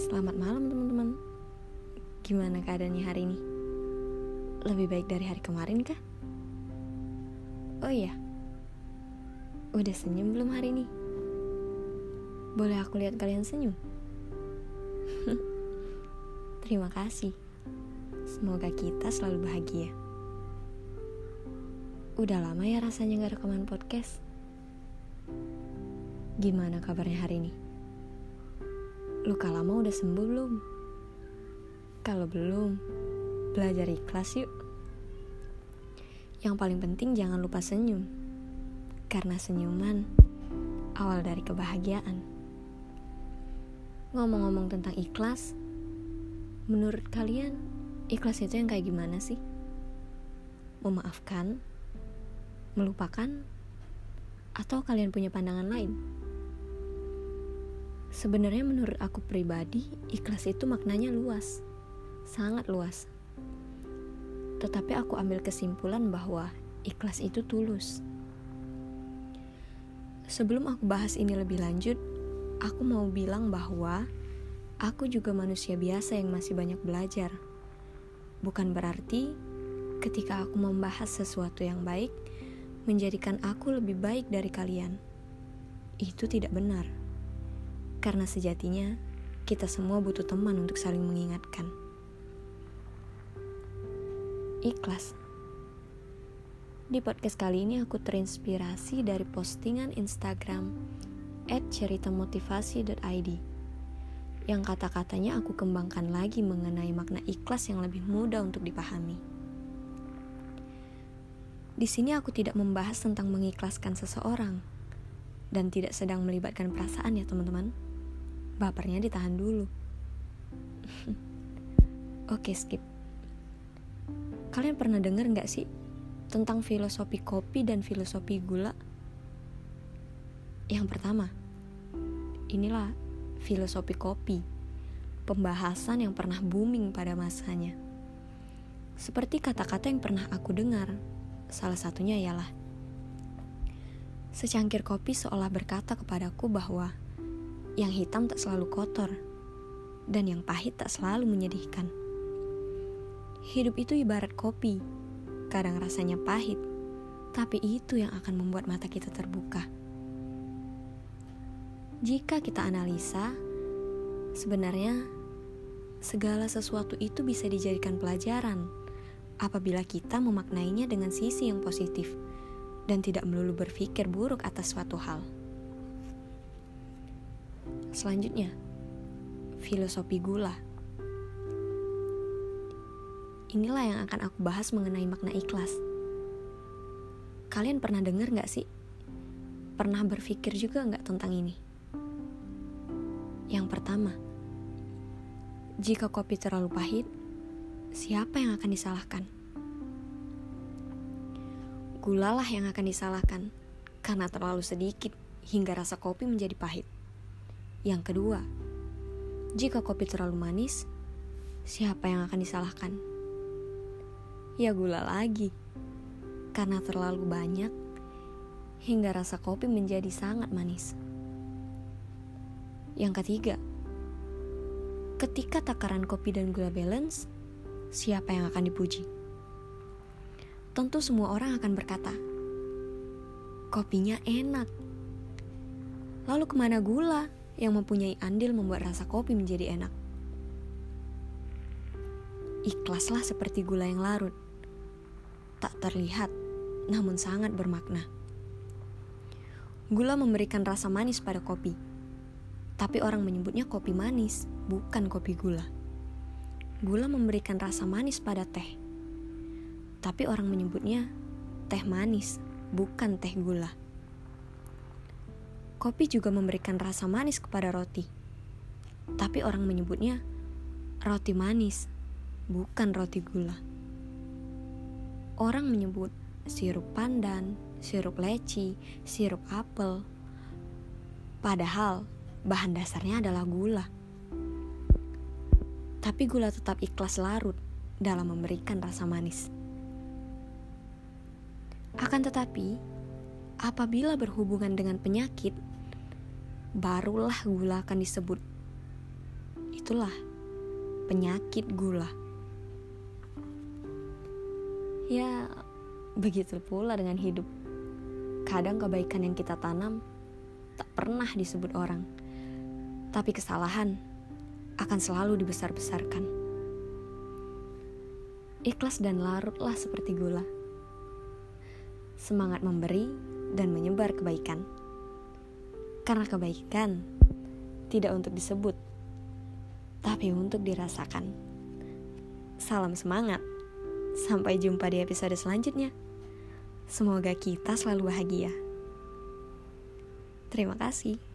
Selamat malam teman-teman Gimana keadaannya hari ini? Lebih baik dari hari kemarin kah? Oh iya Udah senyum belum hari ini? Boleh aku lihat kalian senyum? Terima kasih Semoga kita selalu bahagia Udah lama ya rasanya gak rekaman podcast Gimana kabarnya hari ini? Luka lama udah sembuh belum? Kalau belum, belajar ikhlas yuk. Yang paling penting jangan lupa senyum. Karena senyuman awal dari kebahagiaan. Ngomong-ngomong tentang ikhlas, menurut kalian ikhlas itu yang kayak gimana sih? Memaafkan? Melupakan? Atau kalian punya pandangan lain? Sebenarnya menurut aku pribadi, ikhlas itu maknanya luas. Sangat luas. Tetapi aku ambil kesimpulan bahwa ikhlas itu tulus. Sebelum aku bahas ini lebih lanjut, aku mau bilang bahwa aku juga manusia biasa yang masih banyak belajar. Bukan berarti ketika aku membahas sesuatu yang baik menjadikan aku lebih baik dari kalian. Itu tidak benar. Karena sejatinya, kita semua butuh teman untuk saling mengingatkan. Ikhlas. Di podcast kali ini aku terinspirasi dari postingan Instagram @ceritamotivasi.id yang kata-katanya aku kembangkan lagi mengenai makna ikhlas yang lebih mudah untuk dipahami. Di sini aku tidak membahas tentang mengikhlaskan seseorang dan tidak sedang melibatkan perasaan ya teman-teman bapernya ditahan dulu. Oke, skip. Kalian pernah dengar nggak sih tentang filosofi kopi dan filosofi gula? Yang pertama, inilah filosofi kopi, pembahasan yang pernah booming pada masanya. Seperti kata-kata yang pernah aku dengar, salah satunya ialah Secangkir kopi seolah berkata kepadaku bahwa yang hitam tak selalu kotor, dan yang pahit tak selalu menyedihkan. Hidup itu ibarat kopi, kadang rasanya pahit, tapi itu yang akan membuat mata kita terbuka. Jika kita analisa, sebenarnya segala sesuatu itu bisa dijadikan pelajaran apabila kita memaknainya dengan sisi yang positif dan tidak melulu berpikir buruk atas suatu hal. Selanjutnya, filosofi gula. Inilah yang akan aku bahas mengenai makna ikhlas. Kalian pernah dengar gak sih? Pernah berpikir juga gak tentang ini? Yang pertama, jika kopi terlalu pahit, siapa yang akan disalahkan? Gulalah yang akan disalahkan karena terlalu sedikit hingga rasa kopi menjadi pahit. Yang kedua, jika kopi terlalu manis, siapa yang akan disalahkan? Ya gula lagi, karena terlalu banyak hingga rasa kopi menjadi sangat manis. Yang ketiga, ketika takaran kopi dan gula balance, siapa yang akan dipuji? Tentu semua orang akan berkata, kopinya enak. Lalu ke mana gula? Yang mempunyai andil membuat rasa kopi menjadi enak. Ikhlaslah seperti gula yang larut. Tak terlihat, namun sangat bermakna. Gula memberikan rasa manis pada kopi. Tapi orang menyebutnya kopi manis, bukan kopi gula. Gula memberikan rasa manis pada teh. Tapi orang menyebutnya teh manis, bukan teh gula. Kopi juga memberikan rasa manis kepada roti. Tapi orang menyebutnya roti manis, bukan roti gula. Orang menyebut sirup pandan, sirup leci, sirup apel. Padahal bahan dasarnya adalah gula. Tapi gula tetap ikhlas larut dalam memberikan rasa manis. Akan tetapi, apabila berhubungan dengan penyakit, barulah gula akan disebut. Itu itulah penyakit gula. Ya, begitu pula dengan hidup. Kadang kebaikan yang kita tanam tak pernah disebut orang, tapi kesalahan akan selalu dibesar-besarkan. Ikhlas dan larutlah seperti gula. Semangat memberi dan menyebar kebaikan. Karena kebaikan tidak untuk disebut, tapi untuk dirasakan. Salam semangat. Sampai jumpa di episode selanjutnya. Semoga kita selalu bahagia. Terima kasih.